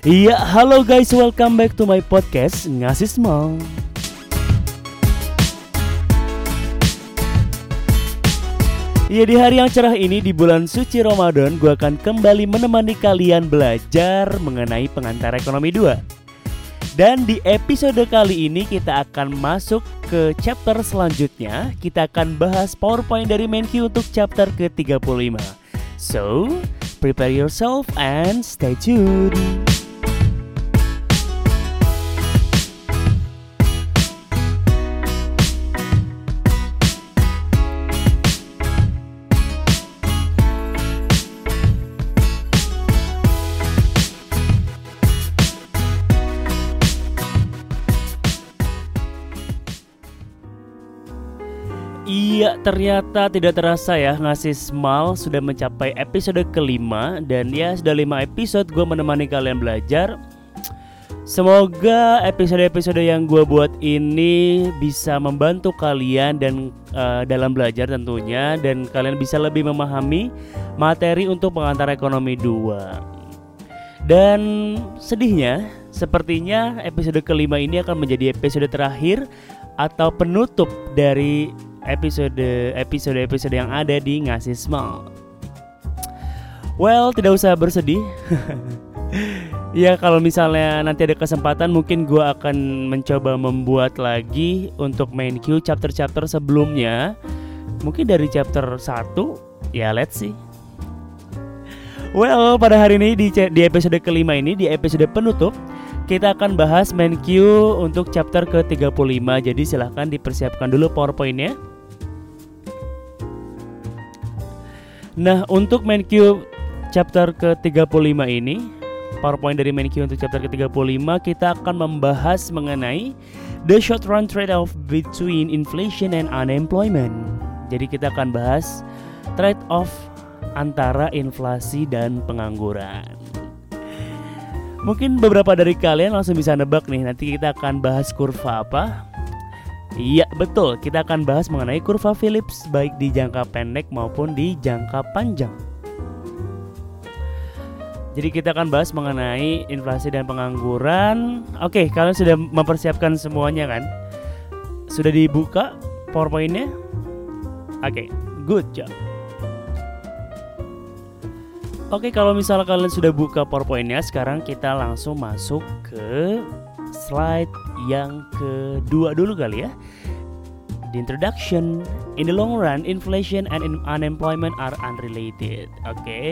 Iya, halo guys, welcome back to my podcast Ngasih Small. Iya di hari yang cerah ini di bulan suci Ramadan gue akan kembali menemani kalian belajar mengenai pengantar ekonomi 2 Dan di episode kali ini kita akan masuk ke chapter selanjutnya. Kita akan bahas PowerPoint dari MenQ untuk chapter ke-35 So, prepare yourself and stay tuned ternyata tidak terasa ya ngasih small sudah mencapai episode kelima. Dan ya sudah lima episode gue menemani kalian belajar. Semoga episode-episode yang gue buat ini bisa membantu kalian dan uh, dalam belajar tentunya. Dan kalian bisa lebih memahami materi untuk pengantar ekonomi 2. Dan sedihnya, sepertinya episode kelima ini akan menjadi episode terakhir atau penutup dari episode episode episode yang ada di ngasih small. Well, tidak usah bersedih. ya kalau misalnya nanti ada kesempatan mungkin gue akan mencoba membuat lagi untuk main queue chapter-chapter sebelumnya. Mungkin dari chapter 1 ya let's see. Well, pada hari ini di, di episode kelima ini, di episode penutup, kita akan bahas main queue untuk chapter ke-35 Jadi silahkan dipersiapkan dulu powerpointnya Nah untuk main queue chapter ke-35 ini PowerPoint dari main queue untuk chapter ke-35 kita akan membahas mengenai The short run trade-off between inflation and unemployment. Jadi kita akan bahas trade-off antara inflasi dan pengangguran. Mungkin beberapa dari kalian langsung bisa nebak nih Nanti kita akan bahas kurva apa Iya betul, kita akan bahas mengenai kurva Phillips baik di jangka pendek maupun di jangka panjang. Jadi kita akan bahas mengenai inflasi dan pengangguran. Oke, kalian sudah mempersiapkan semuanya kan? Sudah dibuka PowerPoint-nya? Oke, good job. Oke, kalau misalnya kalian sudah buka PowerPoint-nya, sekarang kita langsung masuk ke slide yang kedua dulu kali ya. The introduction, in the long run, inflation and unemployment are unrelated. Oke, okay?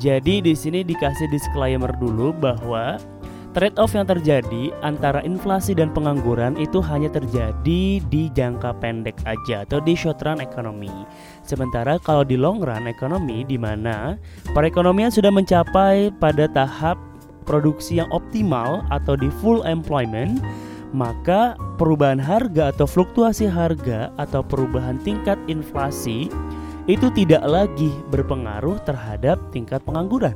jadi di sini dikasih disclaimer dulu bahwa trade-off yang terjadi antara inflasi dan pengangguran itu hanya terjadi di jangka pendek aja atau di short run economy. Sementara kalau di long run economy di mana perekonomian sudah mencapai pada tahap produksi yang optimal atau di full employment, maka perubahan harga atau fluktuasi harga atau perubahan tingkat inflasi itu tidak lagi berpengaruh terhadap tingkat pengangguran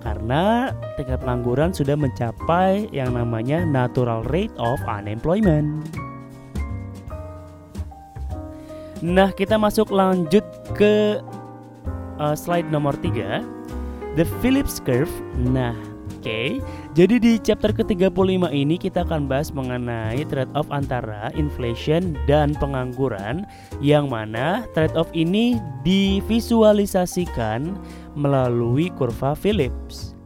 karena tingkat pengangguran sudah mencapai yang namanya natural rate of unemployment. Nah, kita masuk lanjut ke uh, slide nomor 3, the Phillips curve. Nah, Oke, jadi di chapter ke-35 ini kita akan bahas mengenai trade-off antara inflation dan pengangguran yang mana trade-off ini divisualisasikan melalui kurva Phillips.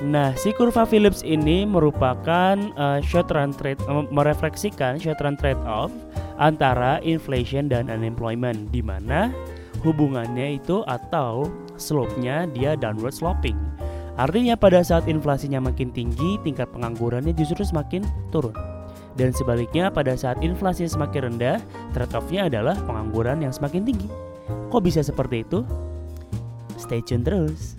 Nah, si kurva Phillips ini merupakan uh, short run trade uh, merefleksikan short run trade-off antara inflation dan unemployment di mana hubungannya itu atau slope-nya dia downward sloping. Artinya pada saat inflasinya makin tinggi, tingkat penganggurannya justru semakin turun. Dan sebaliknya pada saat inflasi semakin rendah, trade-off-nya adalah pengangguran yang semakin tinggi. Kok bisa seperti itu? Stay tune terus.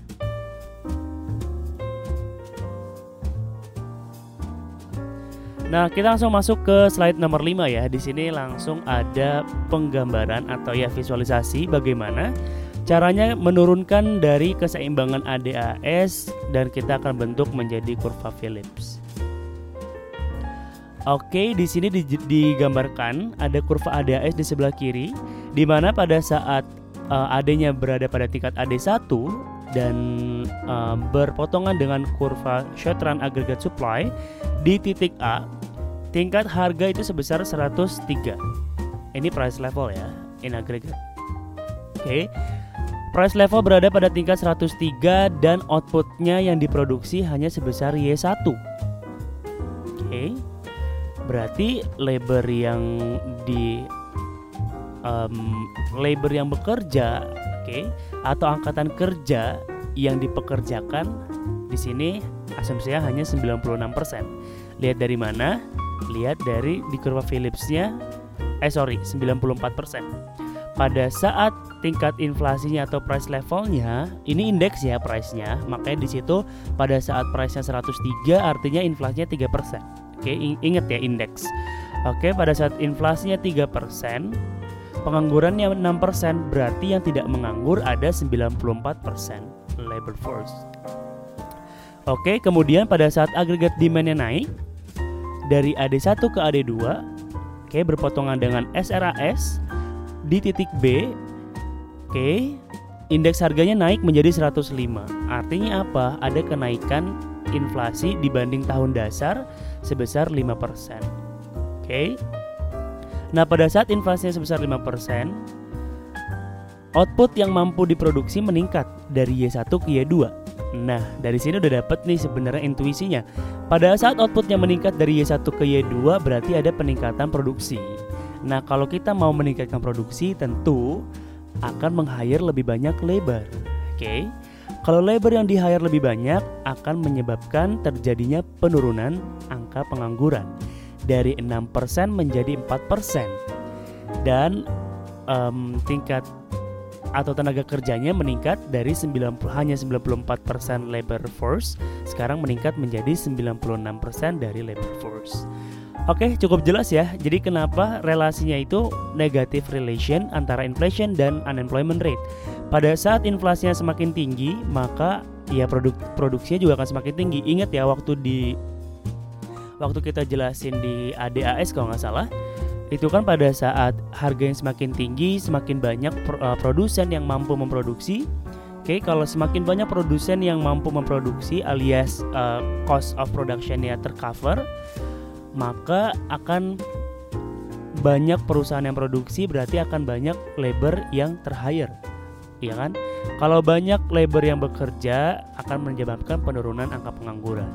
Nah, kita langsung masuk ke slide nomor 5 ya. Di sini langsung ada penggambaran atau ya visualisasi bagaimana Caranya menurunkan dari keseimbangan ADAS dan kita akan bentuk menjadi kurva Phillips. Oke, di sini digambarkan ada kurva ADAS di sebelah kiri di mana pada saat uh, AD-nya berada pada tingkat AD1 dan uh, berpotongan dengan kurva short-run aggregate supply di titik A, tingkat harga itu sebesar 103. Ini price level ya, in aggregate. Oke. Okay. Price level berada pada tingkat 103 dan outputnya yang diproduksi hanya sebesar Y1. Oke. Okay. Berarti labor yang di um, labor yang bekerja, oke, okay, atau angkatan kerja yang dipekerjakan di sini asumsinya hanya 96%. Lihat dari mana? Lihat dari di kurva Phillips-nya eh sorry 94% pada saat tingkat inflasinya atau price levelnya ini indeks ya price-nya. Makanya di situ pada saat price-nya 103 artinya inflasinya 3% oke ingat ya indeks. Oke pada saat inflasinya 3% penganggurannya 6% berarti yang tidak menganggur ada 94% labor force. Oke kemudian pada saat agregat demandnya naik dari AD1 ke AD2 oke berpotongan dengan SRAS di titik B oke indeks harganya naik menjadi 105 artinya apa? Ada kenaikan inflasi dibanding tahun dasar sebesar 5% oke. Nah pada saat inflasinya sebesar 5% output yang mampu diproduksi meningkat dari Y1 ke Y2 Nah, dari sini udah dapet nih sebenarnya intuisinya. Pada saat outputnya meningkat dari Y1 ke Y2 berarti ada peningkatan produksi. Nah, kalau kita mau meningkatkan produksi, tentu akan meng-hire lebih banyak labor. Oke. Okay? Kalau labor yang di-hire lebih banyak akan menyebabkan terjadinya penurunan angka pengangguran dari 6% menjadi 4%. Dan um, tingkat atau tenaga kerjanya meningkat dari 90 hanya 94% labor force sekarang meningkat menjadi 96% dari labor force. Oke, cukup jelas ya. Jadi kenapa relasinya itu negatif relation antara inflation dan unemployment rate. Pada saat inflasinya semakin tinggi, maka ya produk produksinya juga akan semakin tinggi. Ingat ya waktu di waktu kita jelasin di ADAS kalau nggak salah, itu kan pada saat harga yang semakin tinggi, semakin banyak uh, produsen yang mampu memproduksi. Oke, okay, kalau semakin banyak produsen yang mampu memproduksi alias uh, cost of productionnya tercover, maka akan banyak perusahaan yang produksi berarti akan banyak labor yang terhire. Ya kan? Kalau banyak labor yang bekerja akan menyebabkan penurunan angka pengangguran.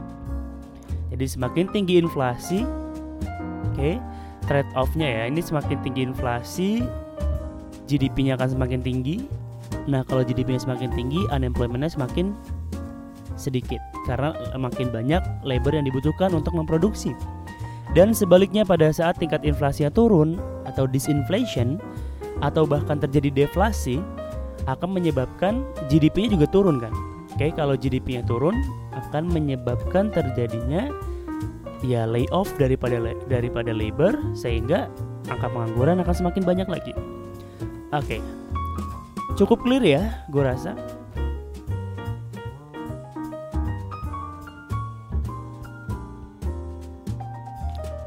Jadi semakin tinggi inflasi oke okay, trade offnya ya ini semakin tinggi inflasi GDP-nya akan semakin tinggi. Nah kalau GDP-nya semakin tinggi unemployment-nya semakin sedikit karena makin banyak labor yang dibutuhkan untuk memproduksi dan sebaliknya pada saat tingkat inflasinya turun atau disinflation atau bahkan terjadi deflasi akan menyebabkan GDP-nya juga turun kan. Oke, kalau GDP-nya turun akan menyebabkan terjadinya ya layoff daripada daripada labor sehingga angka pengangguran akan semakin banyak lagi. Oke. Cukup clear ya, gue rasa.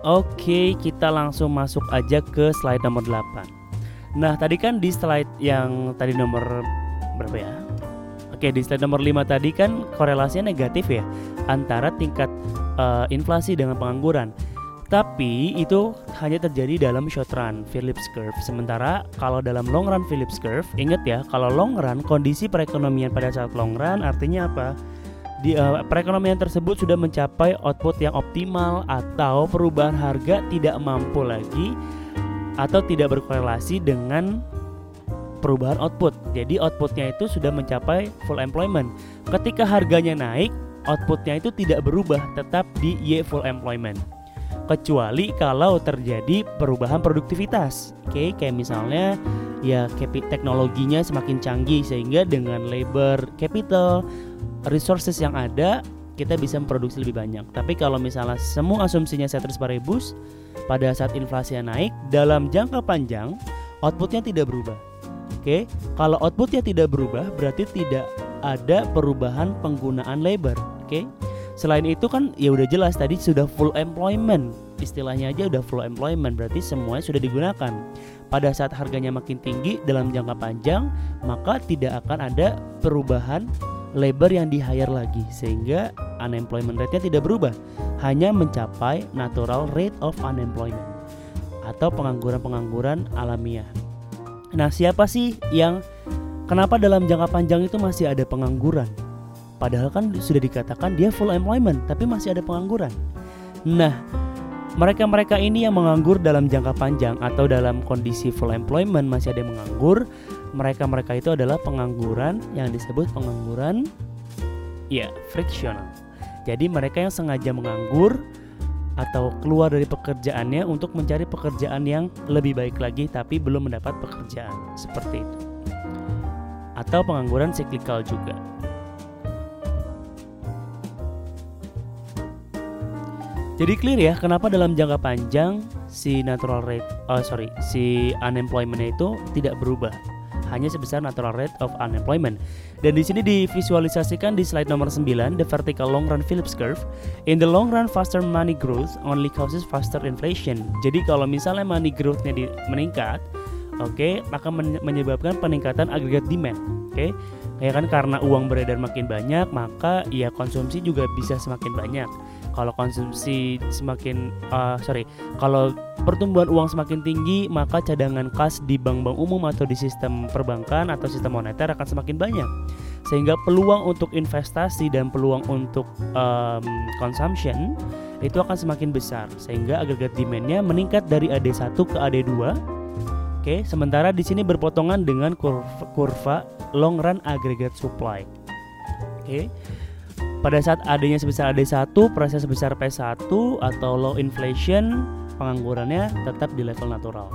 Oke, kita langsung masuk aja ke slide nomor 8. Nah, tadi kan di slide yang tadi nomor berapa ya? Oke, di slide nomor 5 tadi kan korelasinya negatif ya antara tingkat uh, inflasi dengan pengangguran. Tapi itu hanya terjadi dalam short run Phillips curve. Sementara kalau dalam long run Phillips curve, ingat ya, kalau long run kondisi perekonomian pada saat long run artinya apa? Di uh, perekonomian tersebut sudah mencapai output yang optimal atau perubahan harga tidak mampu lagi atau tidak berkorelasi dengan perubahan output. Jadi outputnya itu sudah mencapai full employment. Ketika harganya naik, outputnya itu tidak berubah, tetap di Y full employment. Kecuali kalau terjadi perubahan produktivitas. Oke, okay, kayak misalnya ya teknologinya semakin canggih sehingga dengan labor capital resources yang ada kita bisa memproduksi lebih banyak. Tapi kalau misalnya semua asumsinya ceteris paribus pada saat inflasi naik dalam jangka panjang outputnya tidak berubah. Oke, kalau outputnya tidak berubah berarti tidak ada perubahan penggunaan labor. Oke, selain itu kan ya udah jelas tadi sudah full employment istilahnya aja udah full employment berarti semuanya sudah digunakan. Pada saat harganya makin tinggi dalam jangka panjang maka tidak akan ada perubahan labor yang di hire lagi sehingga unemployment rate-nya tidak berubah, hanya mencapai natural rate of unemployment atau pengangguran-pengangguran alamiah. Nah, siapa sih yang kenapa dalam jangka panjang itu masih ada pengangguran? Padahal kan sudah dikatakan dia full employment, tapi masih ada pengangguran. Nah, mereka-mereka ini yang menganggur dalam jangka panjang atau dalam kondisi full employment masih ada yang menganggur, mereka-mereka itu adalah pengangguran yang disebut pengangguran ya frictional. Jadi mereka yang sengaja menganggur atau keluar dari pekerjaannya untuk mencari pekerjaan yang lebih baik lagi tapi belum mendapat pekerjaan seperti itu. Atau pengangguran siklikal juga. Jadi clear ya kenapa dalam jangka panjang si natural rate oh sorry si unemployment itu tidak berubah hanya sebesar natural rate of unemployment. Dan di sini divisualisasikan di slide nomor 9, the vertical long run Phillips curve. In the long run, faster money growth only causes faster inflation. Jadi kalau misalnya money growth-nya meningkat, oke, okay, akan menyebabkan peningkatan agregat demand. Oke. Okay? Ya kan karena uang beredar makin banyak, maka ya konsumsi juga bisa semakin banyak kalau konsumsi semakin uh, sorry kalau pertumbuhan uang semakin tinggi maka cadangan kas di bank-bank umum atau di sistem perbankan atau sistem moneter akan semakin banyak sehingga peluang untuk investasi dan peluang untuk um, consumption itu akan semakin besar sehingga agregat demandnya meningkat dari AD1 ke AD2 Oke, sementara di sini berpotongan dengan kurva, kurva long run aggregate supply. Oke. Pada saat AD-nya sebesar AD1, proses sebesar P1 atau low inflation, penganggurannya tetap di level natural.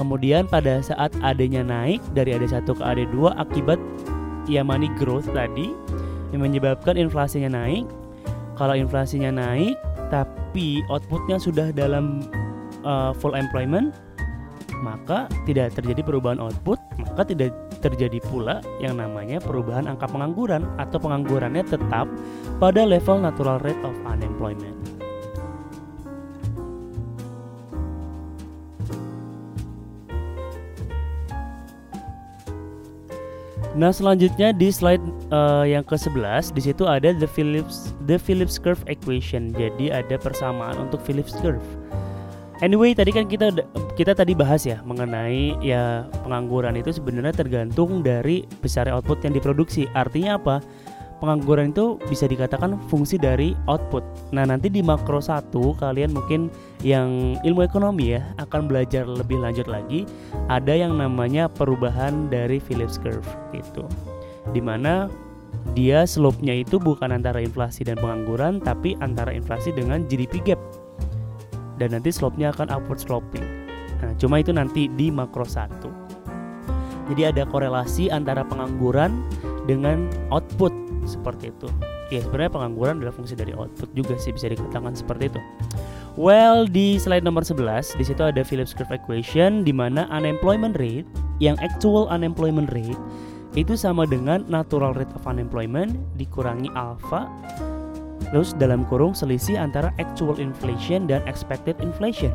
Kemudian pada saat AD-nya naik dari AD1 ke AD2 akibat ya money growth tadi yang menyebabkan inflasinya naik. Kalau inflasinya naik tapi outputnya sudah dalam uh, full employment, maka tidak terjadi perubahan output, maka tidak terjadi pula yang namanya perubahan angka pengangguran atau penganggurannya tetap pada level natural rate of unemployment. Nah, selanjutnya di slide uh, yang ke-11 di situ ada the Phillips the Phillips curve equation. Jadi ada persamaan untuk Phillips curve. Anyway, tadi kan kita kita tadi bahas ya mengenai ya pengangguran itu sebenarnya tergantung dari besar output yang diproduksi. Artinya apa? Pengangguran itu bisa dikatakan fungsi dari output. Nah, nanti di makro satu kalian mungkin yang ilmu ekonomi ya akan belajar lebih lanjut lagi ada yang namanya perubahan dari Phillips curve gitu. Di mana dia slope-nya itu bukan antara inflasi dan pengangguran tapi antara inflasi dengan GDP gap dan nanti slope-nya akan upward sloping. Nah, cuma itu nanti di makro 1. Jadi ada korelasi antara pengangguran dengan output seperti itu. Ya sebenarnya pengangguran adalah fungsi dari output juga sih bisa dikatakan seperti itu. Well, di slide nomor 11 di situ ada Phillips curve equation di mana unemployment rate yang actual unemployment rate itu sama dengan natural rate of unemployment dikurangi alpha Terus dalam kurung selisih antara actual inflation dan expected inflation.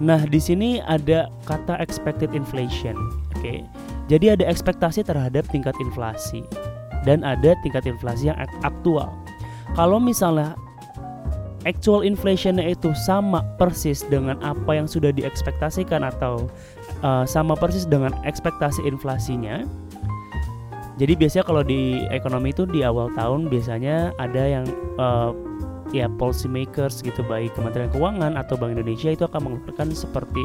Nah, di sini ada kata expected inflation. Oke. Jadi ada ekspektasi terhadap tingkat inflasi dan ada tingkat inflasi yang aktual. Kalau misalnya actual inflation itu sama persis dengan apa yang sudah diekspektasikan atau uh, sama persis dengan ekspektasi inflasinya, jadi biasanya kalau di ekonomi itu di awal tahun biasanya ada yang uh, ya policy makers gitu baik Kementerian Keuangan atau Bank Indonesia itu akan mengeluarkan seperti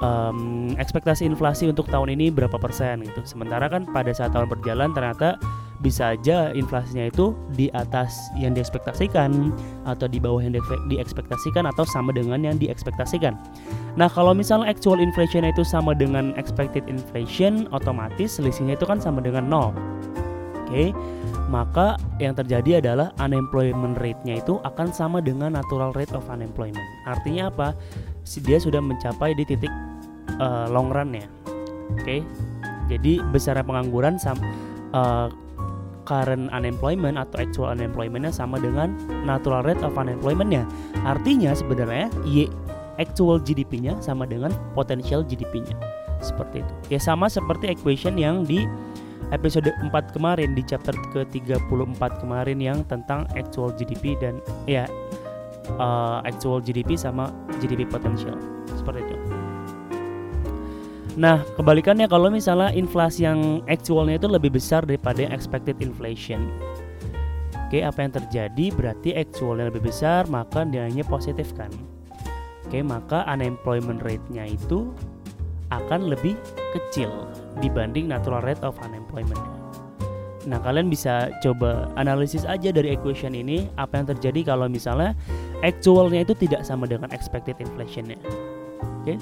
um, ekspektasi inflasi untuk tahun ini berapa persen gitu. Sementara kan pada saat tahun berjalan ternyata bisa aja inflasinya itu di atas yang diekspektasikan atau di bawah yang diekspektasikan atau sama dengan yang diekspektasikan. Nah, kalau misalnya actual inflation itu sama dengan expected inflation, otomatis selisihnya itu kan sama dengan nol. Oke. Okay? Maka yang terjadi adalah unemployment rate-nya itu akan sama dengan natural rate of unemployment. Artinya apa? Dia sudah mencapai di titik uh, long run-nya. Oke. Okay? Jadi besarnya pengangguran sama uh, current unemployment atau actual unemploymentnya sama dengan natural rate of unemploymentnya. Artinya sebenarnya Y actual GDP-nya sama dengan potential GDP-nya. Seperti itu. Ya sama seperti equation yang di episode 4 kemarin di chapter ke-34 kemarin yang tentang actual GDP dan ya uh, actual GDP sama GDP potential seperti itu. Nah, kebalikannya kalau misalnya inflasi yang actualnya itu lebih besar daripada yang expected inflation. Oke, apa yang terjadi berarti actualnya lebih besar, maka nilainya positif kan. Oke, maka unemployment rate-nya itu akan lebih kecil dibanding natural rate of unemployment. Nah, kalian bisa coba analisis aja dari equation ini apa yang terjadi kalau misalnya actualnya itu tidak sama dengan expected inflationnya. Oke. Okay?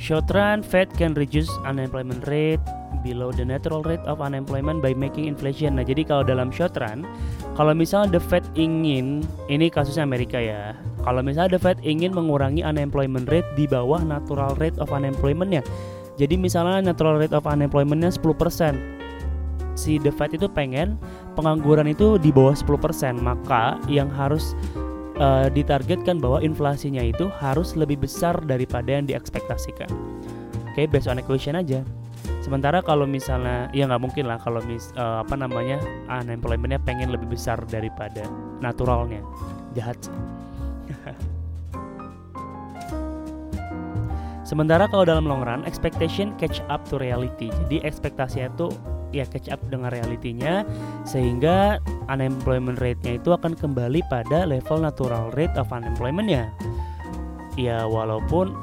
Short run, Fed can reduce unemployment rate below the natural rate of unemployment by making inflation. Nah, jadi kalau dalam short run, kalau misalnya the Fed ingin, ini kasusnya Amerika ya. Kalau misalnya the Fed ingin mengurangi unemployment rate di bawah natural rate of unemploymentnya. Jadi misalnya natural rate of unemploymentnya 10%. Si the Fed itu pengen pengangguran itu di bawah 10%, maka yang harus uh, ditargetkan bahwa inflasinya itu harus lebih besar daripada yang diekspektasikan. Oke, okay, based on equation aja. Sementara kalau misalnya ya nggak mungkin lah kalau mis uh, apa namanya unemploymentnya pengen lebih besar daripada naturalnya, jahat. Sementara kalau dalam long run, expectation catch up to reality. Jadi ekspektasinya itu ya catch up dengan realitinya sehingga unemployment rate-nya itu akan kembali pada level natural rate of unemployment-nya. Ya walaupun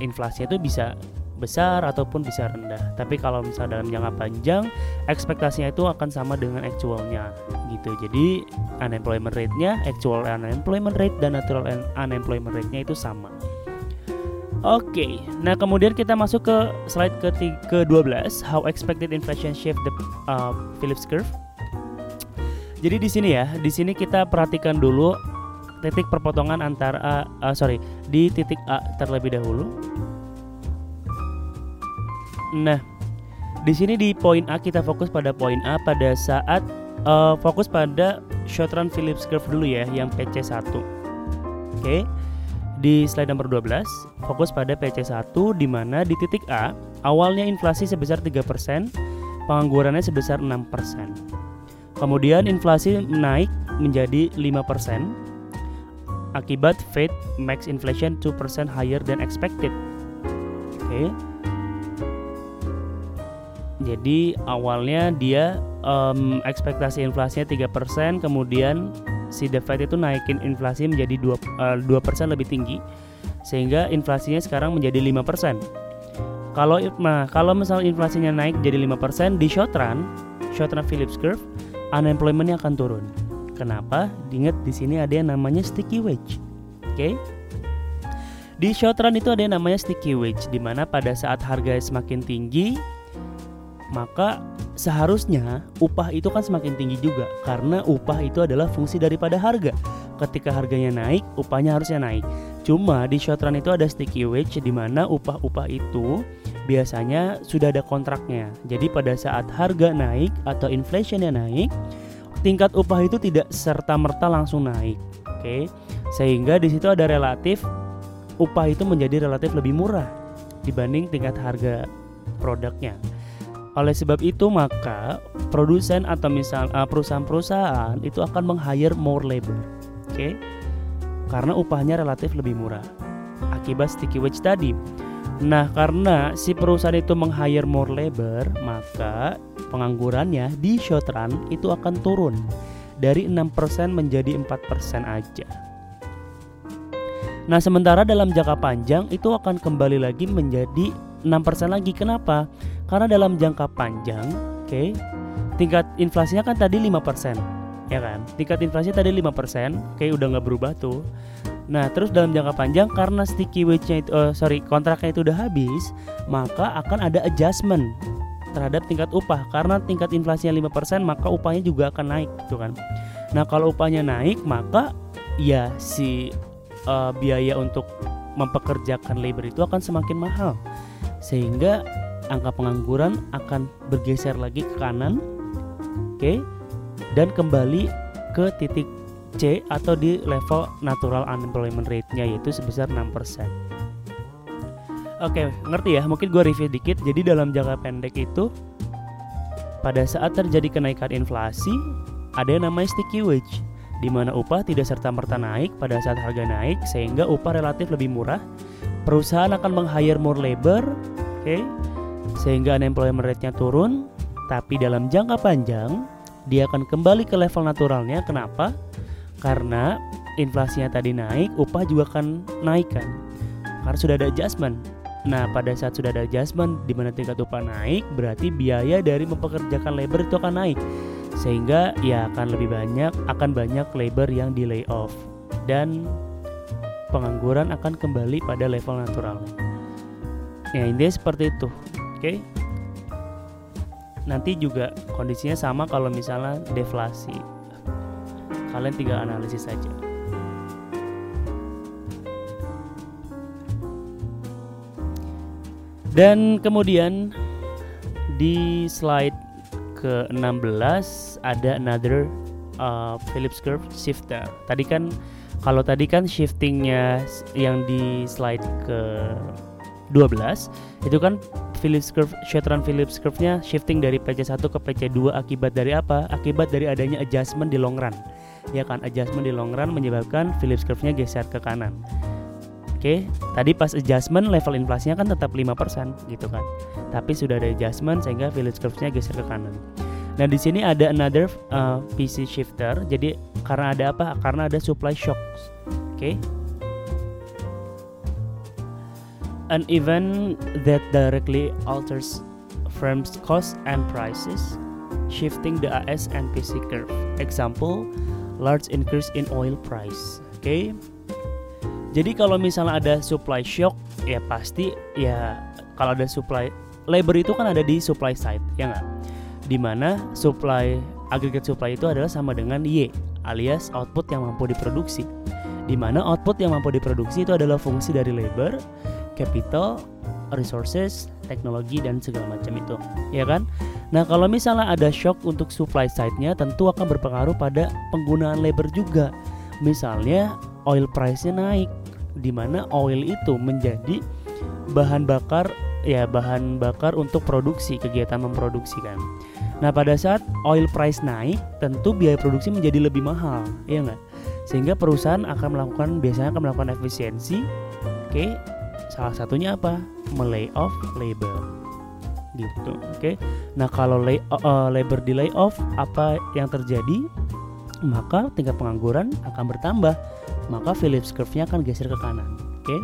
inflasi itu bisa besar ataupun bisa rendah. Tapi kalau misalnya dalam jangka panjang, ekspektasinya itu akan sama dengan actualnya gitu. Jadi unemployment rate-nya, actual unemployment rate dan natural unemployment rate-nya itu sama. Oke, okay. nah kemudian kita masuk ke slide ke ke-12, how expected inflation shift the uh, Phillips curve. Jadi di sini ya, di sini kita perhatikan dulu titik perpotongan antara uh, uh, sorry di titik A terlebih dahulu. Nah, di sini di poin A kita fokus pada poin A pada saat uh, fokus pada short run Phillips curve dulu ya, yang PC1. Oke. Okay. Di slide nomor 12, fokus pada PC1 di mana di titik A, awalnya inflasi sebesar 3%, penganggurannya sebesar 6%. Kemudian inflasi naik menjadi 5% akibat Fed max inflation 2% higher than expected. Oke. Okay. Jadi awalnya dia um, ekspektasi inflasinya 3%, kemudian si The Fed itu naikin inflasi menjadi 2 uh, persen lebih tinggi sehingga inflasinya sekarang menjadi 5%. Kalau nah, kalau misalnya inflasinya naik jadi 5% di short run, short run Phillips curve, unemploymentnya akan turun. Kenapa? Diingat di sini ada yang namanya sticky wage. Oke. Okay? Di short run itu ada yang namanya sticky wage di mana pada saat harga semakin tinggi maka seharusnya upah itu kan semakin tinggi juga karena upah itu adalah fungsi daripada harga. Ketika harganya naik, upahnya harusnya naik. Cuma di short run itu ada sticky wage di mana upah-upah itu biasanya sudah ada kontraknya. Jadi pada saat harga naik atau inflationnya naik, tingkat upah itu tidak serta merta langsung naik. Oke. Sehingga di situ ada relatif upah itu menjadi relatif lebih murah dibanding tingkat harga produknya. Oleh sebab itu maka produsen atau misal uh, perusahaan-perusahaan itu akan meng-hire more labor. Oke. Okay? Karena upahnya relatif lebih murah. Akibat sticky wage tadi. Nah, karena si perusahaan itu meng-hire more labor, maka penganggurannya di short run itu akan turun dari 6% menjadi 4% aja. Nah, sementara dalam jangka panjang itu akan kembali lagi menjadi 6% lagi. Kenapa? Karena dalam jangka panjang, oke, okay, tingkat inflasinya kan tadi 5%, ya kan? Tingkat inflasi tadi 5%, kayak udah nggak berubah tuh. Nah, terus dalam jangka panjang karena sticky wage-nya itu uh, sorry, kontraknya itu udah habis, maka akan ada adjustment terhadap tingkat upah karena tingkat inflasinya 5% maka upahnya juga akan naik gitu kan. Nah, kalau upahnya naik maka ya si uh, biaya untuk mempekerjakan labor itu akan semakin mahal. Sehingga angka pengangguran akan bergeser lagi ke kanan, oke, okay, dan kembali ke titik C atau di level natural unemployment rate-nya yaitu sebesar 6%. Oke, okay, ngerti ya? Mungkin gue review dikit. Jadi dalam jangka pendek itu pada saat terjadi kenaikan inflasi, ada yang namanya sticky wage, di mana upah tidak serta-merta naik pada saat harga naik sehingga upah relatif lebih murah. Perusahaan akan meng-hire more labor, oke, okay, sehingga unemployment rate-nya turun, tapi dalam jangka panjang dia akan kembali ke level naturalnya. Kenapa? Karena inflasinya tadi naik, upah juga akan naik kan. Karena sudah ada adjustment. Nah, pada saat sudah ada adjustment di mana tingkat upah naik, berarti biaya dari mempekerjakan labor itu akan naik. Sehingga ya akan lebih banyak, akan banyak labor yang di layoff dan pengangguran akan kembali pada level natural. Ya, intinya seperti itu. Oke. Okay? Nanti juga kondisinya sama kalau misalnya deflasi. Kalian tinggal analisis saja. Dan kemudian di slide ke-16 ada another uh, Phillips curve shifter. Tadi kan kalau tadi kan shiftingnya yang di slide ke 12 itu kan Phillips curve Shetron Phillips curve-nya shifting dari PC1 ke PC2 akibat dari apa? Akibat dari adanya adjustment di long run. Ya kan, adjustment di long run menyebabkan Phillips curve-nya geser ke kanan. Oke, tadi pas adjustment level inflasinya kan tetap 5% gitu kan. Tapi sudah ada adjustment sehingga Phillips curve-nya geser ke kanan. Nah, di sini ada another uh, PC shifter. Jadi karena ada apa? Karena ada supply shock. Oke. An event that directly alters firms cost and prices, shifting the AS and PC curve. Example, large increase in oil price. Oke. Okay? Jadi kalau misalnya ada supply shock, ya pasti ya kalau ada supply labor itu kan ada di supply side, ya nggak? Di mana supply agregat supply itu adalah sama dengan Y alias output yang mampu diproduksi. Di mana output yang mampu diproduksi itu adalah fungsi dari labor, capital, resources, teknologi dan segala macam itu, ya kan? Nah kalau misalnya ada shock untuk supply side-nya tentu akan berpengaruh pada penggunaan labor juga. Misalnya oil price-nya naik, di mana oil itu menjadi bahan bakar ya bahan bakar untuk produksi kegiatan memproduksi kan. Nah pada saat oil price naik tentu biaya produksi menjadi lebih mahal ya nggak? Sehingga perusahaan akan melakukan biasanya akan melakukan efisiensi. Oke, salah satunya apa? Melay off labor gitu. Oke. Nah kalau lay, uh, labor di lay off apa yang terjadi? Maka tingkat pengangguran akan bertambah maka Phillips curve-nya akan geser ke kanan. Oke. Okay?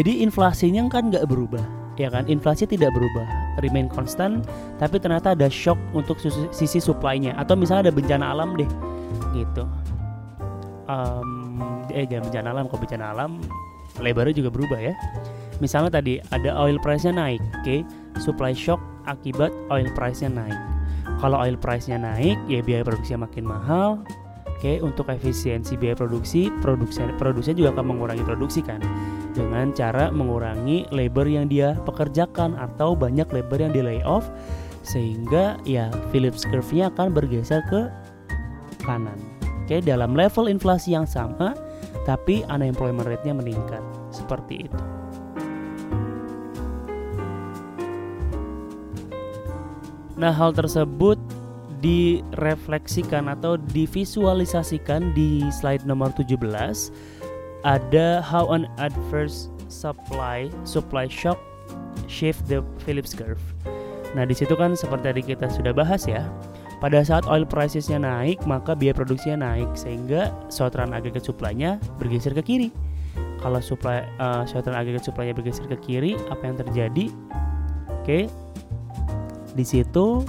Jadi inflasinya kan nggak berubah, ya kan? Inflasi tidak berubah, remain konstan, tapi ternyata ada shock untuk sisi supply-nya atau misalnya ada bencana alam deh, gitu. Um, eh jangan bencana alam, kok bencana alam, lebarnya juga berubah ya. Misalnya tadi ada oil price-nya naik, oke? Okay? Supply shock akibat oil price-nya naik. Kalau oil price-nya naik, ya biaya produksinya makin mahal, Oke, untuk efisiensi biaya produksi, produksi produsen juga akan mengurangi produksi kan dengan cara mengurangi labor yang dia pekerjakan atau banyak labor yang di layoff sehingga ya Phillips curve-nya akan bergeser ke kanan. Oke, dalam level inflasi yang sama tapi unemployment rate-nya meningkat. Seperti itu. Nah, hal tersebut direfleksikan atau divisualisasikan di slide nomor 17 ada how an adverse supply supply shock shift the Phillips curve. Nah, di situ kan seperti tadi kita sudah bahas ya. Pada saat oil pricesnya naik, maka biaya produksinya naik sehingga short run agregat supply-nya bergeser ke kiri. Kalau supply uh, agregat supply-nya bergeser ke kiri, apa yang terjadi? Oke. Okay. Di situ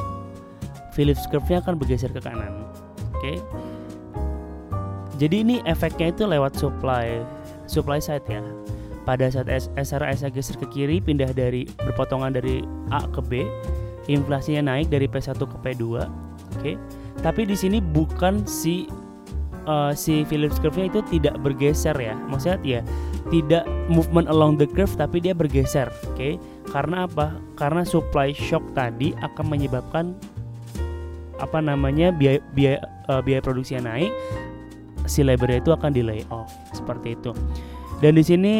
Phillips curve-nya akan bergeser ke kanan. Oke. Okay? Jadi ini efeknya itu lewat supply supply side ya. Pada saat SRS geser ke kiri pindah dari berpotongan dari A ke B, inflasinya naik dari P1 ke P2. Oke. Okay? Tapi di sini bukan si uh, si Phillips curve-nya itu tidak bergeser ya. Maksudnya ya tidak movement along the curve tapi dia bergeser, oke? Okay? Karena apa? Karena supply shock tadi akan menyebabkan apa namanya biaya biaya uh, biaya produksi yang naik si labornya itu akan di lay off seperti itu dan di sini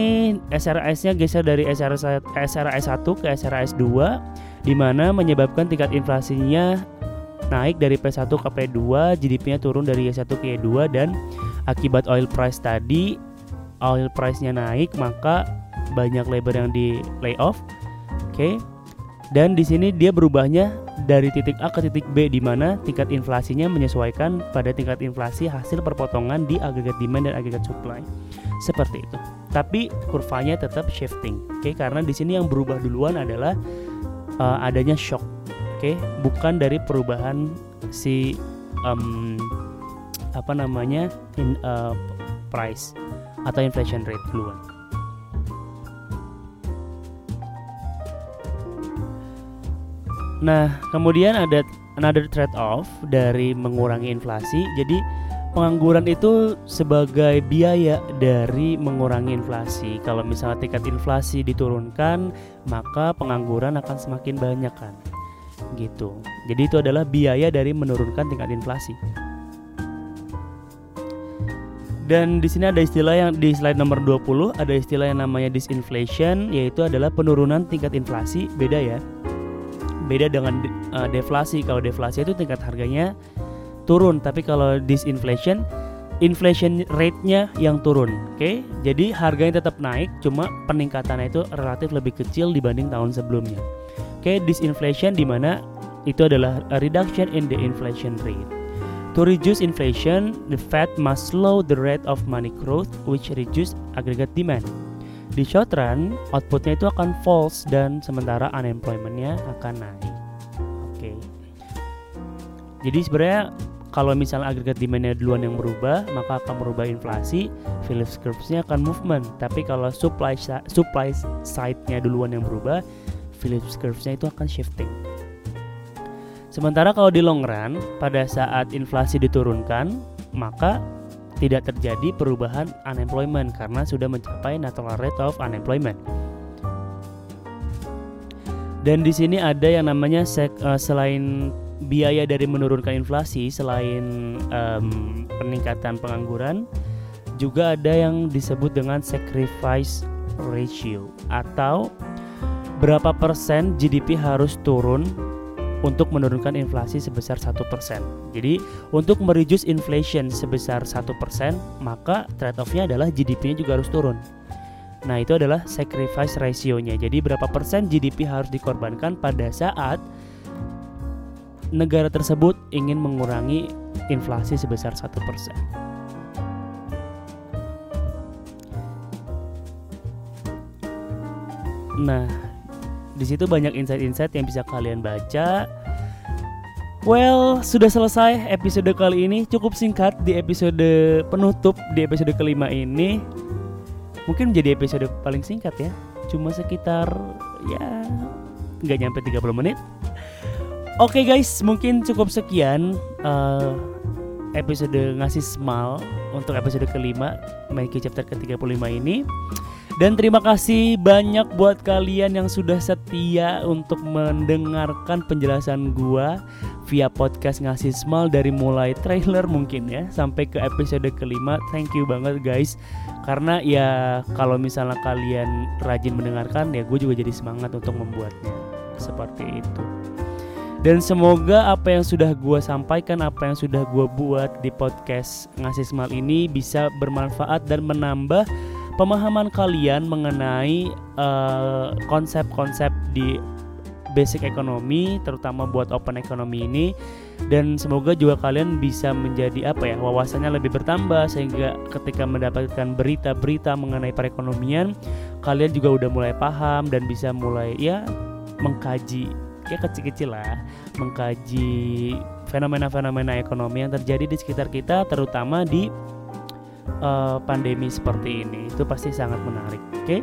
SRS-nya geser dari SRS SRS 1 ke SRS 2 di mana menyebabkan tingkat inflasinya naik dari P1 ke P2, GDP-nya turun dari Y1 ke Y2 dan akibat oil price tadi oil price-nya naik maka banyak labor yang di layoff. Oke. Dan di sini dia berubahnya dari titik A ke titik B di mana tingkat inflasinya menyesuaikan pada tingkat inflasi hasil perpotongan di agregat demand dan agregat supply. Seperti itu. Tapi kurvanya tetap shifting. Oke, karena di sini yang berubah duluan adalah uh, adanya shock. Oke, bukan dari perubahan si um, apa namanya in uh, price atau inflation rate duluan. Nah, kemudian ada another trade off dari mengurangi inflasi. Jadi pengangguran itu sebagai biaya dari mengurangi inflasi. Kalau misalnya tingkat inflasi diturunkan, maka pengangguran akan semakin banyak kan. Gitu. Jadi itu adalah biaya dari menurunkan tingkat inflasi. Dan di sini ada istilah yang di slide nomor 20 ada istilah yang namanya disinflation yaitu adalah penurunan tingkat inflasi. Beda ya beda dengan uh, deflasi kalau deflasi itu tingkat harganya turun tapi kalau disinflation inflation rate-nya yang turun oke okay? jadi harganya tetap naik cuma peningkatannya itu relatif lebih kecil dibanding tahun sebelumnya oke okay? disinflation di mana itu adalah reduction in the inflation rate To reduce inflation, the Fed must slow the rate of money growth, which reduce aggregate demand. Di short run, outputnya itu akan false dan sementara unemploymentnya akan naik. Oke. Okay. Jadi sebenarnya kalau misalnya agregat demandnya duluan yang berubah, maka akan merubah inflasi. Phillips curve-nya akan movement. Tapi kalau supply supply side-nya duluan yang berubah, Phillips curve-nya itu akan shifting. Sementara kalau di long run, pada saat inflasi diturunkan, maka tidak terjadi perubahan unemployment karena sudah mencapai natural rate of unemployment. Dan di sini ada yang namanya sek, uh, selain biaya dari menurunkan inflasi, selain um, peningkatan pengangguran, juga ada yang disebut dengan sacrifice ratio atau berapa persen GDP harus turun untuk menurunkan inflasi sebesar satu persen. Jadi untuk mereduce inflation sebesar satu persen, maka trade offnya adalah GDP-nya juga harus turun. Nah itu adalah sacrifice ratio-nya. Jadi berapa persen GDP harus dikorbankan pada saat negara tersebut ingin mengurangi inflasi sebesar satu persen. Nah, di situ banyak insight-insight yang bisa kalian baca. Well, sudah selesai episode kali ini. Cukup singkat di episode penutup di episode kelima ini. Mungkin menjadi episode paling singkat ya. Cuma sekitar ya nggak nyampe 30 menit. Oke okay guys, mungkin cukup sekian uh, episode ngasih smile untuk episode kelima Mikey chapter ke-35 ini. Dan terima kasih banyak buat kalian yang sudah setia untuk mendengarkan penjelasan gua via podcast ngasih smile dari mulai trailer mungkin ya sampai ke episode kelima. Thank you banget guys. Karena ya kalau misalnya kalian rajin mendengarkan ya gue juga jadi semangat untuk membuatnya. Seperti itu. Dan semoga apa yang sudah gue sampaikan, apa yang sudah gue buat di podcast ngasih smile ini bisa bermanfaat dan menambah pemahaman kalian mengenai eh, konsep-konsep uh, di basic ekonomi terutama buat open ekonomi ini. Dan semoga juga kalian bisa menjadi apa ya wawasannya lebih bertambah sehingga ketika mendapatkan berita-berita mengenai perekonomian kalian juga udah mulai paham dan bisa mulai ya mengkaji ya kecil-kecil lah mengkaji fenomena-fenomena ekonomi yang terjadi di sekitar kita terutama di uh, pandemi seperti ini itu pasti sangat menarik oke okay?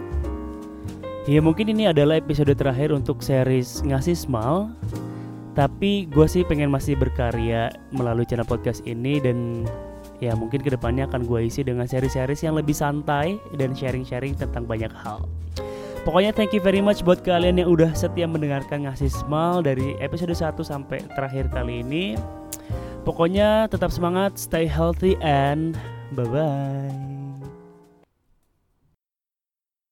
ya mungkin ini adalah episode terakhir untuk series ngasih small tapi gue sih pengen masih berkarya melalui channel podcast ini dan ya mungkin ke depannya akan gue isi dengan seri-seri yang lebih santai dan sharing-sharing tentang banyak hal. Pokoknya thank you very much buat kalian yang udah setia mendengarkan ngasih smile dari episode 1 sampai terakhir kali ini. Pokoknya tetap semangat, stay healthy and Bye bye.